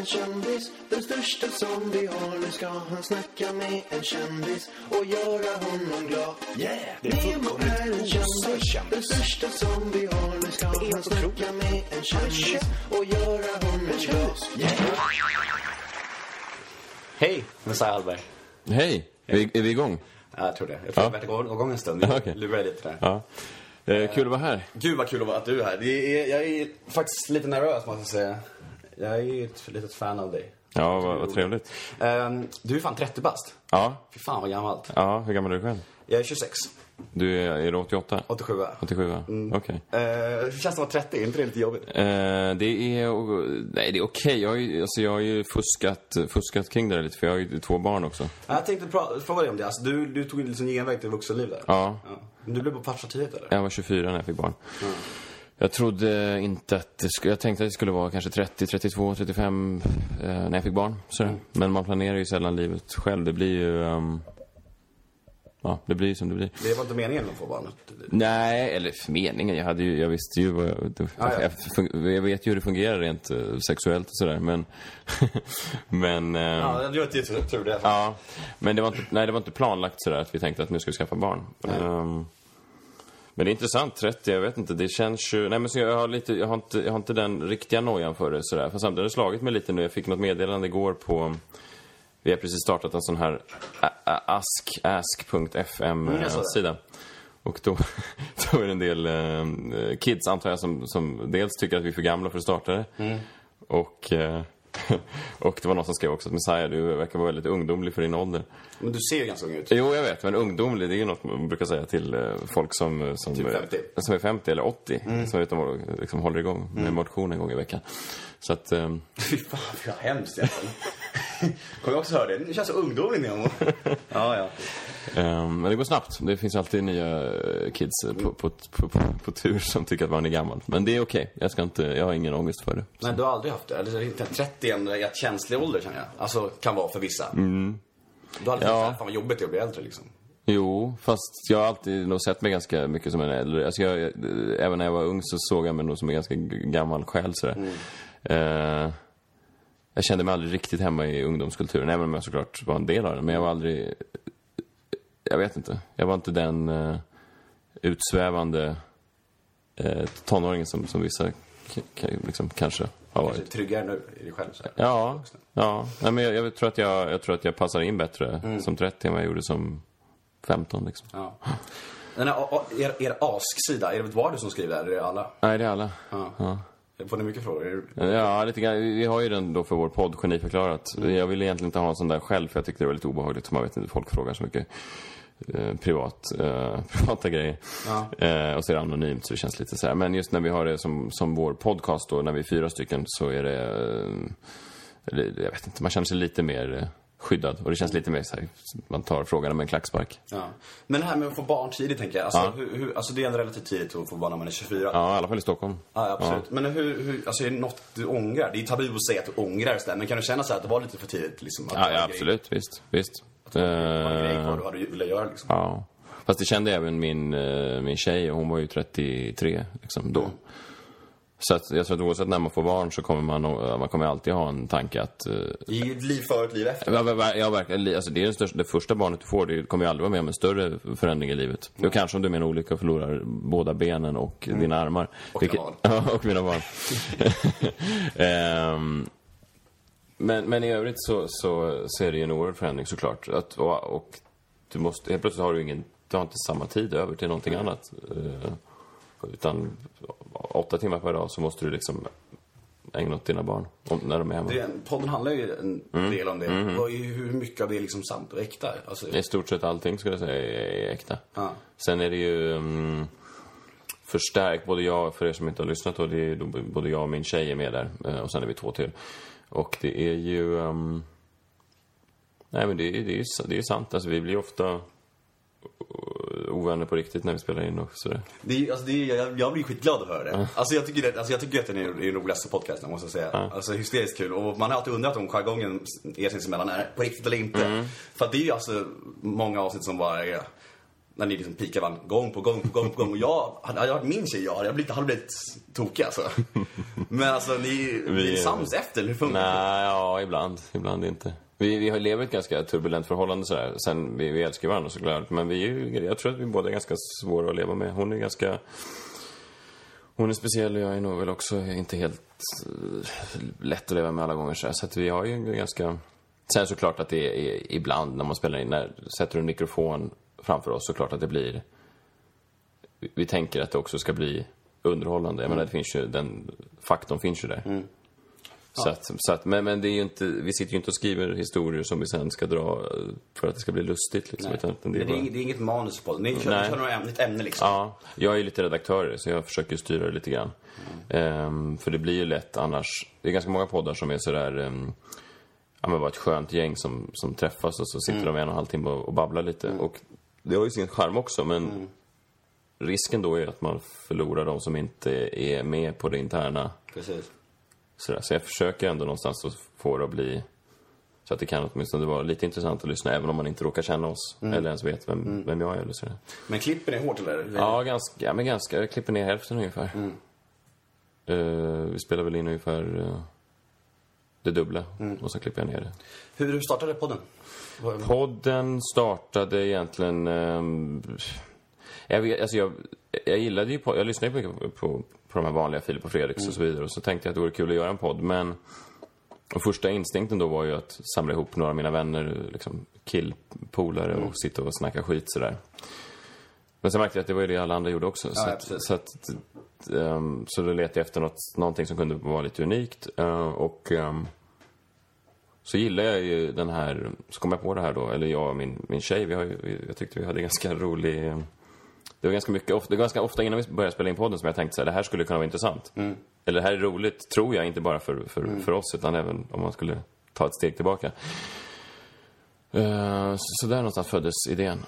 en kändis, den största som vi har. Nu ska han snacka med en kändis och göra honom glad. Yeah! Nemo är en kändis, den största som vi har. Nu ska han snacka med en kändis och göra honom glad. Yeah! Hej, Messiah Hallberg. Hej! Är vi, är vi igång? Ja, jag tror det. Jag tror Ja. jag har varit igång en stund. Vi Okej. lurar lite där. Ja. Eh, kul att vara här. Gud vad kul att vara- att du är här. Det är, jag är faktiskt lite nervös måste jag säga. Jag är ett litet fan av dig. Ja, vad, vad trevligt. Ehm, du är fan 30 bast. Ja, Fy fan vad gammalt. ja, hur gammal är du själv? Jag är 26. Du är, är du 88? 87 87? Mm. Okej. Uh, hur känns det att vara 30? Är inte det lite jobbigt? Eh, det är, nej det är okej. Jag, har ju- alltså, jag har ju fuskat, fuskat kring det där lite för jag har ju två barn också. Jag tänkte pra- fråga dig om det. Alltså, du, du tog liksom genväg till vuxenliv där. Ja. Men du blev på farsa tidigt eller? Jag var 24 när jag fick barn. Jag trodde inte att det skulle, jag tänkte att det skulle vara kanske 30, 32, 35 eh, när jag fick barn. Sådär. Men man planerar ju sällan livet själv. Det blir ju, ehm, ja det blir ju som det blir. Det var inte meningen att få barn? Nej, eller meningen. Jag, hade ju, jag visste ju vad jag, det, Ja, ja. Jag, jag vet ju hur det fungerar rent eh, sexuellt och sådär. Men, men, eh, ja. Ja, det var tur, det. men det var inte, nej, det var inte planlagt sådär att vi tänkte att nu ska vi skaffa barn. Ehm, men det är intressant, 30, jag vet inte, det känns ju... Nej men så jag har lite, jag har inte, jag har inte den riktiga nojan för det sådär. Fast samtidigt har det slagit mig lite nu, jag fick något meddelande igår på... Vi har precis startat en sån här ask, ask.fm Mm. Och då, då är det en del eh, kids, antar jag, som, som dels tycker att vi är för gamla för att starta det. Mm. Och, eh, och det var någon som skrev också att Messiah, du verkar vara väldigt ungdomlig för din ålder. Men du ser ju ganska ung ut. Jo, jag vet, men ungdomlig, det är ju något man brukar säga till eh, folk som, eh, som, Typ eh, 50. som är 50 eller 80. Som utan, liksom håller igång med motion en gång i veckan. Så att, eh, Fy fan, vad hemskt egentligen. Kommer jag också höra det? Det känns så ungdomlig Nemo. ja, ja. eh, men det går snabbt. Det finns alltid nya eh, kids eh, på, på, på, på, på tur som tycker att man är gammal. Men det är okej. Jag ska inte, jag har ingen ångest för det. Nej, du har aldrig haft det? Eller inte 30 är en rätt känslig ålder känner jag. Alltså, kan vara för vissa. Du har aldrig Ja. tänkt fan vad jobbigt det är att bli äldre liksom. Jo, fast jag har alltid nog sett mig ganska mycket som en äldre. Alltså jag, jag- även när jag var ung så såg jag mig nog som en ganska gammal själ sådär. Eh, jag kände mig aldrig riktigt hemma i ungdomskulturen, även om jag såklart var en del av den. Men jag var aldrig... Jag vet inte. Jag var inte den eh, utsvävande eh, tonåringen som, som vissa liksom, kanske har varit. Kanske tryggare nu i dig själv. Så här. Ja, ja. Nej, men jag, jag, tror att jag, jag tror att jag passar in bättre som 30 än vad jag gjorde som 15 liksom. Ja. Den här, er, er ask-sida, är det bara du som skriver där? Eller är det alla? Nej, det är alla. Ja. Får ni mycket frågor? Ja, lite grann. Vi har ju den då för vår podd, Geniförklarat. Jag ville egentligen inte ha en sån där själv, för jag tyckte det var lite obehagligt. Man vet inte, folk frågar så mycket eh, privat, eh, privata grejer. Eh, och så är det anonymt, så det känns lite så här. Men just när vi har det som, som vår podcast då, när vi är fyra stycken, så är det... Eh, jag vet inte, man känner sig lite mer eh, skyddad. Och det känns lite mer så här, man tar frågan med en klackspark. Ja. Men det här med att få barn tidigt tänker jag. Alltså, Ja. hur, hur, alltså det är ändå relativt tidigt att få barn när man är 24. Ja, i alla fall i Stockholm. Ja, absolut. Men hur, hur, alltså är det något du ångrar? Det är tabu att säga att du ångrar sådär, men kan du känna så att det var lite för tidigt? Liksom, att Ja, ja absolut. Visst. visst. Grej, det var en grej kvar Eh, du hade velat göra liksom. Ja. Fast det kände även min, eh, min tjej, hon var ju 33 liksom, då. Så att jag tror att oavsett när man får barn så kommer man, man kommer alltid ha en tanke att... eh, I ett liv före ett liv efter. Ja, verkligen. Li- Alltså, det är den största, det första barnet du får, det kommer ju aldrig vara med om en större förändring i livet. Jo, kanske om du är med en olycka och förlorar båda benen och dina armar. Och dina barn. Ja, och mina barn. Ehm, men, men i övrigt så, så, så är det ju en oerhörd förändring såklart. Att, och, och du måste, helt plötsligt har du ingen, du har inte samma tid över till någonting annat. Eh, utan åtta timmar per dag så måste du liksom ägna åt dina barn om, när de är hemma. Det, podden handlar ju en Mm. del om det. Vad är, hur mycket av det är liksom sant och äkta? Alltså, I stort sett allting skulle jag säga är, äkta. Ja. Sen är det ju mm, förstärkt, både jag, för er som inte har lyssnat då, det är då både jag och min tjej är med där. eh, Och sen är vi två till. Och det är ju... ehm, nej men det, är- det, är, det är sant, alltså vi blir ofta ovänner på riktigt när vi spelar in och sådär. Det alltså det jag, jag blir skitglad att höra det. Alltså jag tycker, det, alltså jag tycker att den är den roligaste podcasten, måste jag säga. Alltså hysteriskt kul. Och man har alltid undrat om jargongen er sinsemellan är på riktigt eller inte. För att det är ju alltså många avsnitt som bara är när ni liksom pikar varandra gång på gång på gång på gång. Och jag, hade jag varit min tjej, jag hade blivit, hade blivit tokig alltså. Men alltså ni, vi är sams efter, hur funkar det? Nej, ja, ibland. Ibland inte. Vi, vi har lever ett ganska turbulent förhållande sådär. Sen, vi, vi älskar varandra såklart. Men vi är ju, jag tror att vi båda är ganska svåra att leva med. Hon är ganska... Hon är speciell och jag är nog väl också inte helt eh, lätt att leva med alla gånger. Så, här. så att vi har ju en ganska... Sen såklart att det är ibland när man spelar in, när sätter du en mikrofon framför oss, såklart att det blir... Vi, vi tänker att det också ska bli underhållande. Jag menar, det finns ju, den faktorn finns ju där. Så att, så att, men, men det är inte, vi sitter ju inte och skriver historier som vi sen ska dra eh, för att det ska bli lustigt. Liksom, utan, Det, är är bara... inget, det är inget manus på det. Ni kör, Nej. kör några ämne, ett ämne liksom. Ja, jag är ju lite redaktör så jag försöker styra det lite grann. Ehm, för det blir ju lätt annars, det är ganska många poddar som är sådär, um, ja men bara ett skönt gäng som, som träffas och så sitter de en och en halv timme och, och babblar lite. Och det har ju sin charm också men risken då är att man förlorar de som inte är med på det interna. Precis. Sådär. Så jag försöker ändå någonstans att få det att bli så att det kan åtminstone vara lite intressant att lyssna även om man inte råkar känna oss eller ens vet vem, vem jag är eller sådär. Men klipper ni hårt eller? Ja, ganska, ja, men ganska. Jag klipper ner hälften ungefär. Eh, vi spelar väl in ungefär eh, det dubbla och så klipper jag ner det. Hur, hur startade podden? Podden startade egentligen... ehm, jag, vet, alltså jag, jag gillade ju på, Jag lyssnade ju mycket på, på, på de här vanliga Filip och Fredriks och så vidare. Och så tänkte jag att det vore kul att göra en podd. Men och första instinkten då var ju att samla ihop några av mina vänner, liksom killpolare och sitta och snacka skit sådär. Men sen märkte jag att det var ju det alla andra gjorde också. så, ja, att, precis. så, att, ehm, så då letade jag efter något, någonting som kunde vara lite unikt. eh, och ehm, så gillar jag ju den här, så kom jag på det här då, eller jag och min, min tjej, vi har ju, jag tyckte vi hade ganska rolig... Det var ganska mycket, det var ganska ofta innan vi började spela in podden som jag tänkte så här, det här skulle kunna vara intressant. Eller det här är roligt, tror jag, inte bara för, för, för oss, utan även om man skulle ta ett steg tillbaka. Eh, så, så där någonstans föddes idén.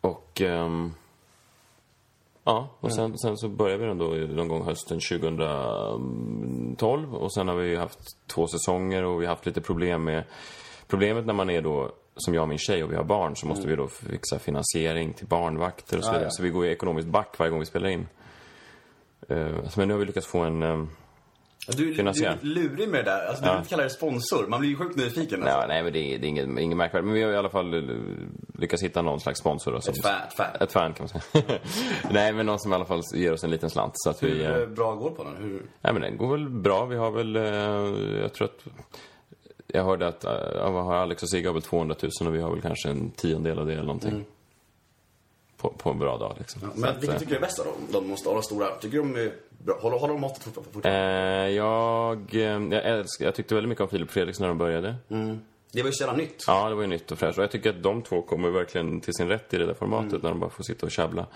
Och... ehm, Ja, och sen, sen så började vi den då någon gång hösten 2012 och sen har vi haft två säsonger och vi har haft lite problem med... Problemet när man är då, som jag och min tjej och vi har barn, så måste vi då fixa finansiering till barnvakter och så Ja, vidare. ja. Så vi går ju ekonomiskt back varje gång vi spelar in. Eh, men nu har vi lyckats få en... Ja, Du, du är lurig med det där. Alltså, du vill inte kalla det sponsor. Man blir ju sjukt nyfiken. Alltså. Nej, nej, men det är, det är inget, inget märkvärdigt. Men vi har i alla fall eh, lyckats hitta någon slags sponsor. Då, Ett fan. Ett fan. Ett fan kan man säga. nej, men någon som i alla fall ger oss en liten slant. Så att vi... Hur eh, bra går på den? Hur... Nej, men den går väl bra. Vi har väl, jag tror att, jag hörde att, eh, ja, vad har Alex och Sigge har väl 200 000 och vi har väl kanske en tiondel av det eller någonting. På, på en bra dag liksom. Mm. Men vilken tycker du är bäst av dem? De måste ha stora. Tycker du de är bra? Håller, håller de måttet fort- fortfarande? eh, jag, eh, jag, älskar, jag tyckte väldigt mycket om Filip och Fredriks när de började. Det var ju så jävla nytt. Ja, det var ju nytt och fräscht. Och jag tycker att de två kommer verkligen till sin rätt i det där formatet Mm. när de bara får sitta och tjabbla.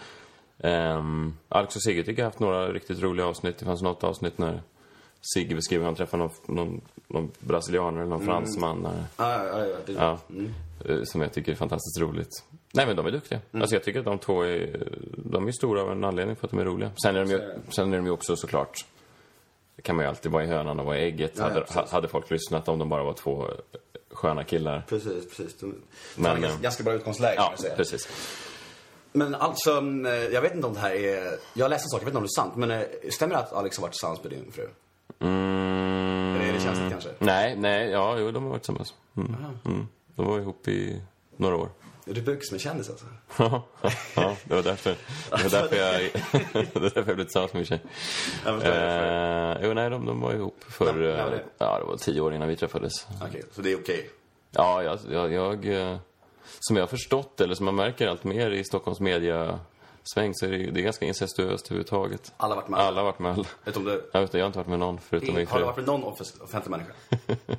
Um, Alex och Sigge tycker jag har haft några riktigt roliga avsnitt. Det fanns något avsnitt när Sigge beskriver hur han träffar någon, någon, någon brasilianer eller någon Mm. fransman. När, Ja, ja, ja. Ja, eh, som jag tycker är fantastiskt roligt. Nej men de är duktiga. Mm. Alltså jag tycker att de två är, de är stora av en anledning för att de är roliga. Sen är de ju, sen är de ju också såklart, det kan man ju alltid vara i hönan och vara i ägget. Ja, ja, hade, precis. hade folk lyssnat om de bara var två sköna killar. Precis, precis. De, Men, men, ganska, eh, ganska bra utgångsläge Ja, säga. precis. Men alltså, eh, jag vet inte om det här är... Jag läste en sak, jag vet inte om det är sant, men eh, stämmer det att Alex har varit tillsammans med din fru? Mm, Eller är det känsligt kanske? nej, nej, ja, jo, de har varit tillsammans. Mm. Mm. De var ihop i några år. Du bukis med kändis alltså? ja, det var därför. Det var därför jag, det var därför jag blev tillsammans med min tjej. Eh, jo, nej, de, de var ihop för... Ja, ja, eh, det. Ja, det var tio år innan vi träffades. Okej, så det är okej. Ja, jag, jag, jag... eh, Som jag har förstått, eller som man märker allt mer i Stockholms media sväng så är det, ju- det är ganska incestuöst överhuvudtaget. Alla har varit med alla. Alla har varit med alla. Vet du. Jag, vet, jag har inte varit med någon förutom min Har du varit med någon off- offentlig människa?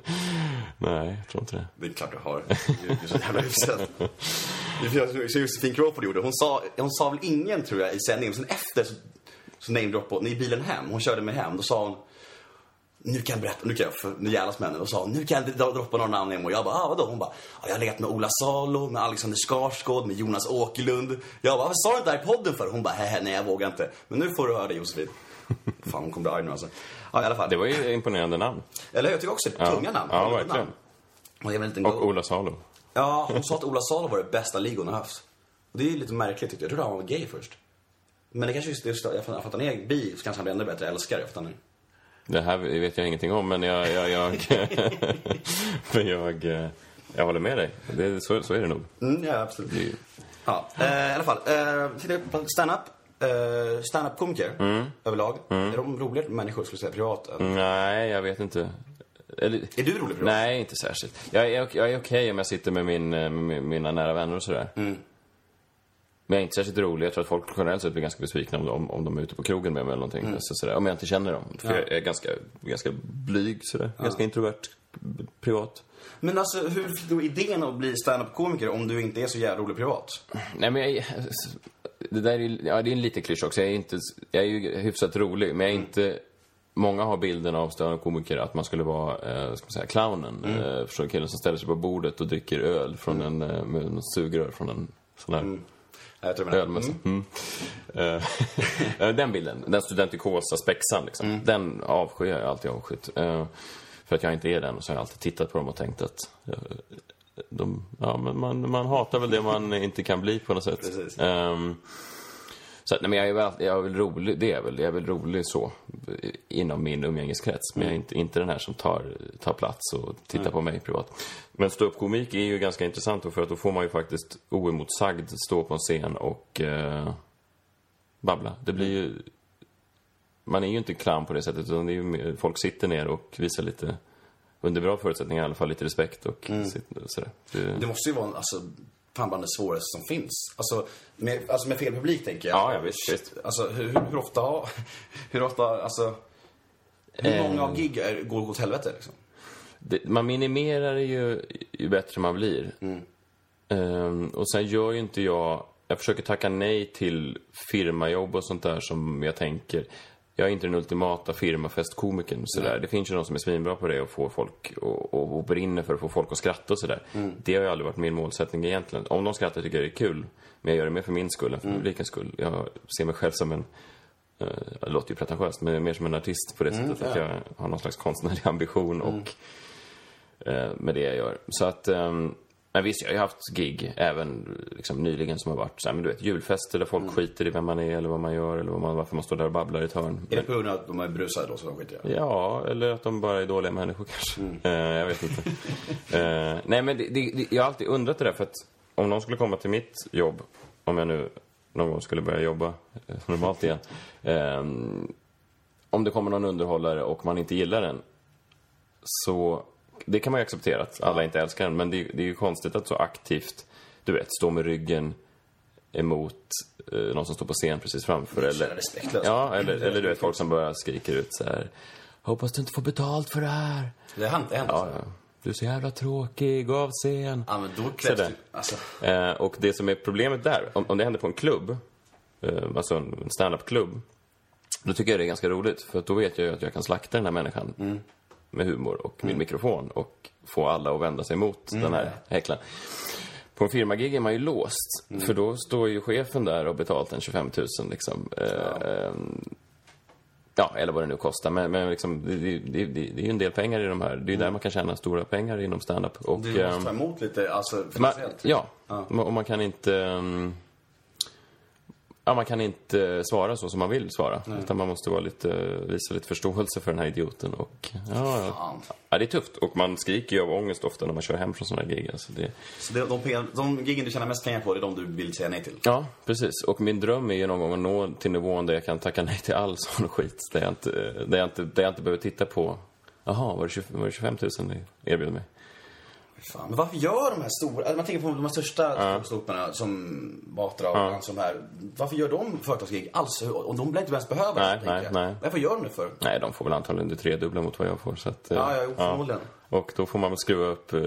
Nej, jag tror inte det. Det är klart du har. Du är så jävla hyfsad. Josefin Crawford gjorde. Hon sa, hon sa väl ingen, tror jag, i sändningen. Sen efter så, så namedroppade hon, i bilen hem, hon körde mig hem, då sa hon nu kan jag berätta, nu kan jag, för, nu jävlas henne. Och sa nu kan jag droppa några namn igen. Och jag bara, ah, vadå? Hon bara, ah, jag har legat med Ola Salo, med Alexander Skarsgård, med Jonas Åkerlund. Jag bara, varför sa du inte det här i podden för? Hon bara, hehe, nej jag vågar inte. Men nu får du höra det Josefin. Fan hon kommer bli arg nu alltså. Ja i alla fall. Det var ju imponerande namn. Eller jag tycker också det. Ja. Tunga namn. Ja, verkligen. namn. Och, jag inte Och Ola Salo. Ja, hon sa att Ola Salo var det bästa ligon har haft. Och det är lite märkligt tyckte jag. Jag trodde han var gay först. Men det kanske just, att för att han är bi så kanske han blir ännu bättre älskare att han är... Det här vet jag ingenting om, men jag... jag, jag, men jag, eh, jag håller med dig. Det, så, så är det nog. Mm, ja, absolut. Det Ja, eh, i alla fall. Eh, på stand-up. Eh, stand-up-komiker överlag. Är de roligare människor skulle säga privat? än- Nej, jag vet inte. Eller, Är du rolig privat? nej, inte särskilt. Jag är, jag är okej om jag sitter med, min, eh, med mina nära vänner och sådär. Mm. Men jag är inte särskilt rolig. Jag tror att folk generellt sett blir ganska besvikna om de, om de är ute på krogen med mig eller någonting. Mm. Så, sådär. Om jag inte känner dem. För jag är ganska, ganska blyg sådär. Ganska introvert privat. Men alltså, hur fick du idén att bli stand-up-komiker om du inte är så jävla rolig privat? Nej, men jag, det där är, ju- ja, det är en liten klyscha också. Jag är, inte, jag är ju hyfsat rolig, men jag är inte... Många har bilden av stående komiker att man skulle vara, eh, ska man säga, clownen. Mm. Eh, förstår killen som ställer sig på bordet och dricker öl från en, eh, med något sugrör från en sån här Ja, Jag tror ölmössa. Mm. Eh, den bilden, den studentikosa spexan liksom. Mm. Den avskyr jag alltid avskytt. Eh, för att jag inte är den, och så har jag alltid tittat på dem och tänkt att eh, de, ja, men man, man hatar väl det man inte kan bli på något sätt. Så att, nej, men jag är väl, jag är väl rolig, det är väl. Jag är väl rolig så, inom min umgängeskrets. Men jag är inte, inte den här som tar, tar plats och tittar på mig privat. Men ståuppkomik är ju ganska intressant då, för att då får man ju faktiskt oemotsagd stå på en scen och eh, babbla. Det blir ju... Man är ju inte clown på det sättet, utan det är ju folk sitter ner och visar lite, under bra förutsättningar i alla fall, lite respekt och och sådär. Det, Det måste ju vara alltså, fan bland det svåraste som finns. Alltså med, alltså med fel publik tänker jag. Ja, ja, visst, visst. Alltså hur, hur, ofta, hur ofta, alltså... Hur många av gig är, går åt helvete liksom? det, man minimerar det ju, ju bättre man blir. Ehm, och sen gör ju inte jag... Jag försöker tacka nej till firmajobb och sånt där som jag tänker... Jag är inte den ultimata firmafestkomikern. Sådär. Det finns ju de som är svinbra på det och får folk och, och, och brinner för att få folk att skratta och sådär. Det har ju aldrig varit min målsättning egentligen. Om de skrattar tycker jag det är kul. Men jag gör det mer för min skull än för publikens skull. Jag ser mig själv som en Eh, det låter ju pretentiöst, men mer som en artist på det sättet att jag har någon slags konstnärlig ambition och eh, med det jag gör. Så att, ehm, men visst, jag har ju haft gig även liksom, nyligen som har varit så här, men du vet, julfester där folk skiter i vem man är eller vad man gör eller vad man, varför man står där och babblar i ett hörn. Är det på grund av att de är brusade då så de skiter i? Ja, eller att de bara är dåliga människor kanske. Eh, jag vet inte. eh, nej, men det, det, jag har alltid undrat det där, för att om någon skulle komma till mitt jobb, om jag nu någon gång skulle börja jobba eh, normalt igen. Eh, om det kommer någon underhållare och man inte gillar den, så det kan man ju acceptera att alla inte älskar den, men det, det är ju konstigt att så aktivt, du vet, stå med ryggen emot eh, någon som står på scen precis framför. Är Eller, ja, eller, eller du vet, folk som bara skriker ut så här. Hoppas du inte får betalt för det här. Det har hänt, det. Ja, ja. Du är så jävla tråkig, gå av scen. Ja, men då krävs det alltså, Eh, och det som är problemet där, om, om det händer på en klubb, eh, alltså en stand-up-klubb, då tycker jag det är ganska roligt. För då vet jag ju att jag kan slakta den här människan med humor och min mikrofon och få alla att vända sig mot den här häcklaren. På en firmagig är man ju låst, för då står ju chefen där och har betalt en 25 000 liksom. Eh, ehm, Ja, eller vad det nu kostar. Men, men liksom, det, det, det, det är ju en del pengar i de här. Det är ju där man kan tjäna stora pengar inom stand-up. Och, ehm, måste ta emot lite, alltså man, finansiellt. ja, och man kan inte... mm, Ja, man kan inte svara så som man vill svara. Utan man måste vara lite, visa lite förståelse för den här idioten. Och, ja, ja. Fan. ja, det är tufft. Och man skriker ju av ångest ofta när man kör hem från sådana här gig. Alltså det, Så det, de, de giggen du tjänar mest pengar på, det är de du vill säga nej till? ja, precis. Och min dröm är ju någon gång att nå till nivån där jag kan tacka nej till all sån skit. Där jag inte, där jag inte, där jag inte behöver titta på Jaha, var det, 20, var det 25 000 ni erbjöd mig? Fan, men varför gör de här stora, alltså man tänker på de här största ståupparna som Batra och ja. som här. Varför gör de företagsgig alls? Och de blir inte ens behöva Nej, tänker nej, nej. Varför gör de det för? Nej, de får väl antagligen det tredubbla mot vad jag får. Så att, eh, Ja, ja, jo, förmodligen. Och då får man väl skruva upp eh,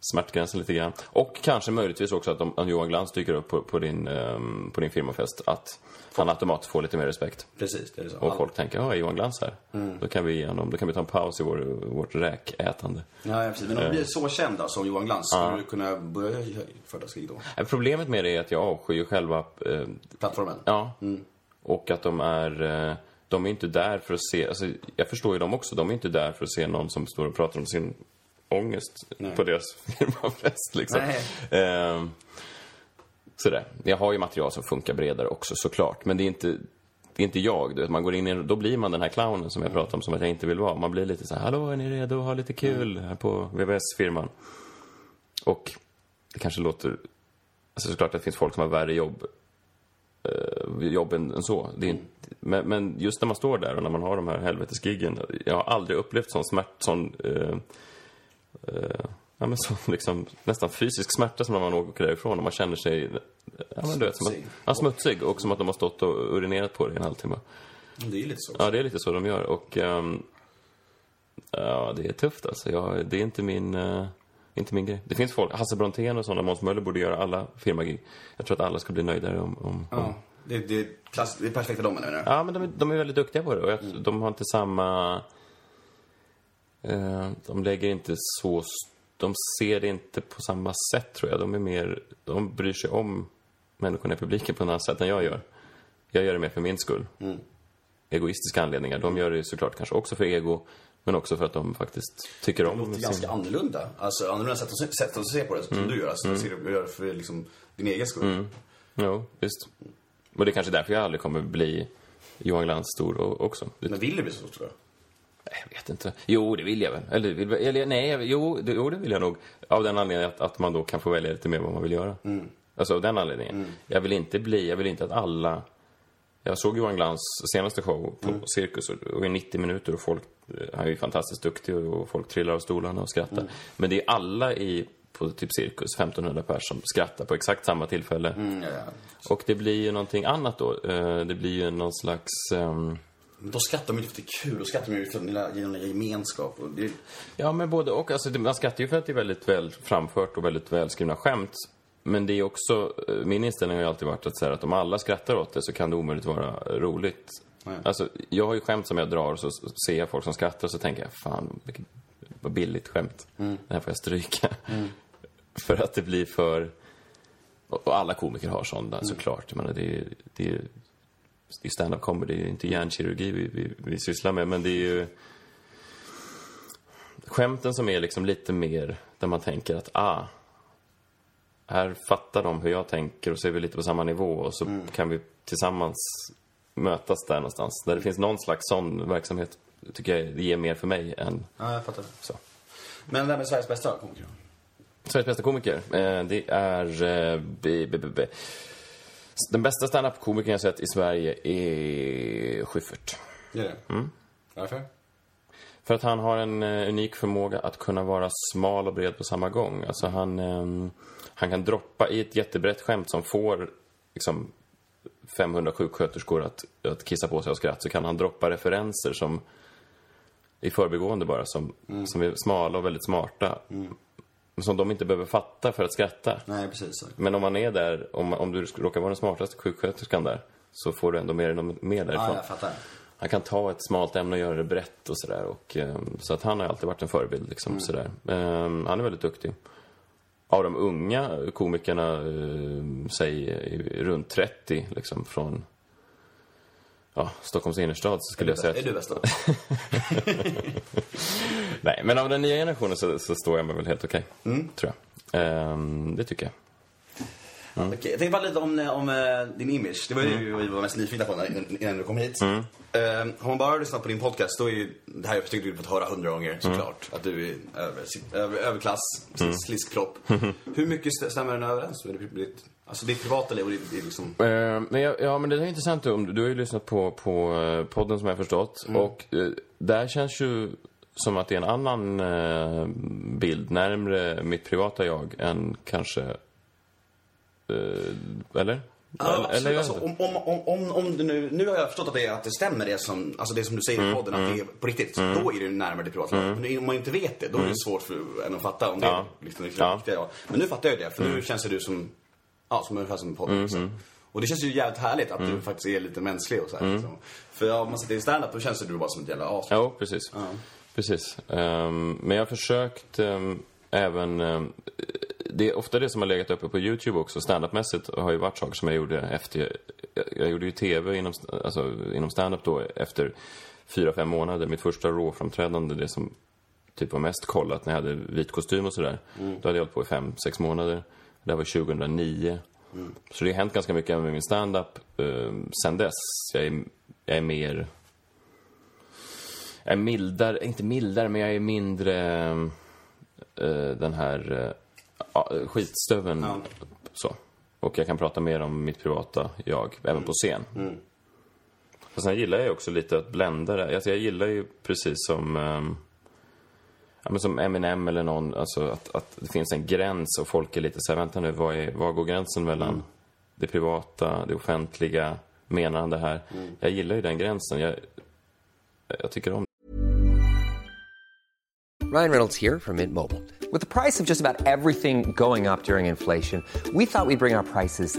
smärtgränsen lite grann. Och kanske möjligtvis också att om, om Johan Glans dyker upp på, på, din, eh, på din firmafest, att han automatiskt får lite mer respekt. Precis, det är så. Och folk tänker, ja, är Johan Glans här? Då kan vi ge honom, då kan vi ta en paus i vår, vårt räkätande. Ja, ja, precis. Men om du blir så känd då, som Johan Glans, skulle du kunna börja göra företagsgig då? Eh, Problemet med det är att jag avskyr själva eh, Plattformen? Ja. Och att de är... eh, De är inte där för att se... Alltså, jag förstår ju dem också. De är inte där för att se någon som står och pratar om sin ångest på deras firmafest. Liksom. Nej. Ehm, Sådär. Jag har ju material som funkar bredare också såklart, men det är inte, det är inte jag. Du vet, man går in i, då blir man den här clownen som jag pratade om, som att jag inte vill vara. Man blir lite så här, hallå är ni redo att ha lite kul här på VVS-firman? Och det kanske låter, alltså såklart att det finns folk som har värre jobb, eh, jobb än, så. Är inte, men, men just när man står där och när man har de här helvetesgiggen, jag har aldrig upplevt sån smärt, sån eh, eh, ja, men sån liksom, nästan fysisk smärta som när man åker därifrån och man känner sig ja, men du vet, som att, Smutsig. ja, smutsig och som att de har stått och urinerat på det i en halvtimme. Det är lite så. Ja, det är lite så de gör och ehm, ja, det är tufft alltså. Jag, det är inte min, eh, inte min grej. Det finns folk, Hasse Brontén och sådana, Måns Möller borde göra alla firmagig. Jag tror att alla ska bli nöjdare om, om, om Ja, det, det, är klass, det är perfekt för dem, menar du? Ja, men de, är- de är väldigt duktiga på det. Och jag, de har inte samma... Eh, de lägger inte så... De ser det inte på samma sätt, tror jag. De är mer... De bryr sig om människorna i publiken på ett annat sätt än jag gör. Jag gör det mer för min skull. Egoistiska anledningar. De gör det såklart kanske också för ego, men också för att de faktiskt tycker Det om låter sin... ganska annorlunda. Alltså annorlunda sätt att, sätt att se på det, som du gör. Alltså, du ser det- gör det för liksom, din egen skull. Jo, visst. Och det är kanske därför jag aldrig kommer bli Johan Glans stor också. Det Men vill du bli så, tror jag? Jag vet inte. Jo, det vill jag väl. Eller, vill, eller nej, jag- jo det, jo, det vill jag nog. Av den anledningen att, att man då kan få välja lite mer vad man vill göra. Alltså av den anledningen. Jag vill inte bli, jag vill inte att alla... Jag såg Johan Glans senaste show på Cirkus och var ju 90 minuter och folk, han är ju fantastiskt duktig och folk trillar av stolarna och skrattar. Men det är alla i, på typ Cirkus, 1500 personer som skrattar på exakt samma tillfälle. Mm, ja, ja. Och det blir ju någonting annat då. Eh, Det blir ju någon slags... Men då skrattar de ju inte för att det är kul, då skrattar de ju för att de gillar gemenskap. Det, Ja, men både och. Alltså, det- man skrattar ju för att det är väldigt väl framfört och väldigt välskrivna skämt. Men det är också, eh, min inställning har ju alltid varit att, så här, att om alla skrattar åt det så kan det omöjligt vara roligt. Nej. Alltså, jag har ju skämt som jag drar och så ser jag folk som skrattar och så tänker jag, fan, vilket vad billigt skämt. Det här får jag stryka. för att det blir för... Och alla komiker har sådana såklart. Jag menar, det är, det är, det är stand-up comedy, det är inte hjärnkirurgi vi, vi, vi sysslar med, men det är ju skämten som är liksom lite mer där man tänker att ah, här fattar de hur jag tänker och så är vi lite på samma nivå och så kan vi tillsammans mötas där någonstans. Där det finns någon slags sån verksamhet tycker jag det ger mer för mig än ja, jag fattar. så. Men det här med Sveriges bästa komiker? Sveriges bästa komiker, eh, det är... Den bästa standup-komikern jag sett i Sverige är Schyffert. Det är det? Mm. Varför? För att han har en eh, unik förmåga att kunna vara smal och bred på samma gång. Alltså han, ehm, han kan droppa i ett jättebrett skämt som får liksom 500 sjuksköterskor att, att kissa på sig av skratt. Så kan han droppa referenser som i förbigående bara, som, som är smala och väldigt smarta. Som de inte behöver fatta för att skratta. Nej, precis. Men om man är där, om, om du råkar vara den smartaste sjuksköterskan där, så får du ändå dig mer därifrån. Ja, jag fattar. Han kan ta ett smalt ämne och göra det brett och sådär. Ehm, så att han har alltid varit en förebild. Liksom, sådär. Ehm, han är väldigt duktig. Av de unga komikerna, eh, säg runt 30, liksom från ja, Stockholms innerstad, så skulle jag säga Är att... du bäst då? Nej, men av den nya generationen så, så står jag mig väl helt okej. Mm. Tror jag. Ehm, det tycker jag. Okej, jag tänkte bara lite om, eh, om eh, din image. Det var ju vi var mest nyfikna på innan du kom hit. Mm. Eh, har man bara lyssnat på din podcast, då är ju det här jag tycker du fått höra hundra gånger Mm. såklart. Att du är över, över, överklass, sliskpropp. Hur mycket st- stämmer den överens med ditt, alltså ditt privata liv och ditt, ditt liksom... Eh, men jag, ja, men det är intressant. Om, du har ju lyssnat på, på eh, podden som jag har förstått. Och eh, där känns ju som att det är en annan eh, bild, närmre mitt privata jag än kanske... Eh, eller? Ja, eller, absolut. jag alltså, om, om, om, om, om du nu, nu har jag förstått att det, att det stämmer det som, alltså det som du säger i podden, att det är på riktigt. Så då är det närmare ditt privatliv. Men om man inte vet det, då är det svårt för en att fatta om det Ja. är liksom, Ja. riktigt ja. Men nu fattar jag det, för nu känns det du som, ja, som ungefär som en podd. Liksom. Och det känns ju jävligt härligt att du faktiskt är lite mänsklig och så här, liksom. För om man sitter i stand-up då känns det du bara som ett jävla as. Jo, precis. Precis. Ehm, men jag har försökt ehm, även... ehm, det är ofta det som har legat uppe på YouTube också, standupmässigt, har ju varit saker som jag gjorde efter... Jag, jag gjorde ju TV inom, alltså, inom standup då efter fyra, fem månader. Mitt första råframträdande, det som typ var mest kollat när jag hade vit kostym och sådär. Då hade jag hållit på i fem, sex månader. Det här var 2009. Så det har hänt ganska mycket med min stand-up eh, sen dess. Jag är, jag är mer... Jag är mildare, inte mildare, men jag är mindre eh, den här eh, ja, skitstöveln. Ja. Så. Och jag kan prata mer om mitt privata jag, även på scen. Och sen gillar jag också lite att blända det. Alltså jag gillar ju precis som... ehm, Ja, men som Eminem eller någon, alltså att, att det finns en gräns och folk är lite så här, vänta nu, vad, är, vad går gränsen mellan det privata, det offentliga, menar han det här? Jag gillar ju den gränsen, jag, jag tycker om Ryan Reynolds here from Mint Mobile. With the price of just about everything going up during inflation, we thought we'd bring our prices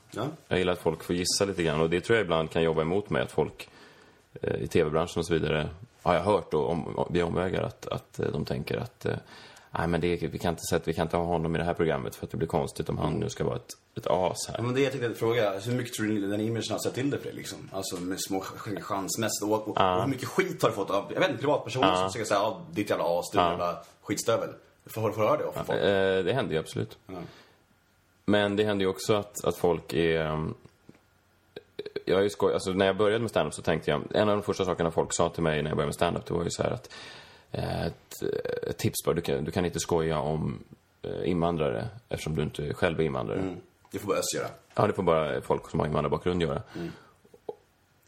Ja. Jag gillar att folk får gissa lite grann och det tror jag ibland kan jobba emot mig, att folk eh, i tv-branschen och så vidare, har jag hört då, om, via omvägar att, att eh, de tänker att eh, Nej, men det, vi, kan inte sätta, vi kan inte ha honom i det här programmet för att det blir konstigt om han nu ska vara ett, ett as här. Ja, men det jag tänkte att fråga, hur mycket tror ni den imagen har sett till det för dig liksom? Alltså med små ch- chansmässigt och, och, och hur mycket skit har du fått av, jag vet inte, privatpersoner som försöker säga ja, ditt jävla as, du jävla skitstövel. Får du höra det av folk? Eh, det händer ju absolut. Men det händer ju också att, att folk är... um, Jag är ju skoj, alltså när jag började med stand-up så tänkte jag, en av de första sakerna folk sa till mig när jag började med stand-up, det var ju så här att eh, ett, ett tips bara, du kan, du kan inte skoja om eh, invandrare eftersom du inte själv är invandrare. Det får bara Öss göra. Ja, det får bara folk som har invandrarbakgrund göra.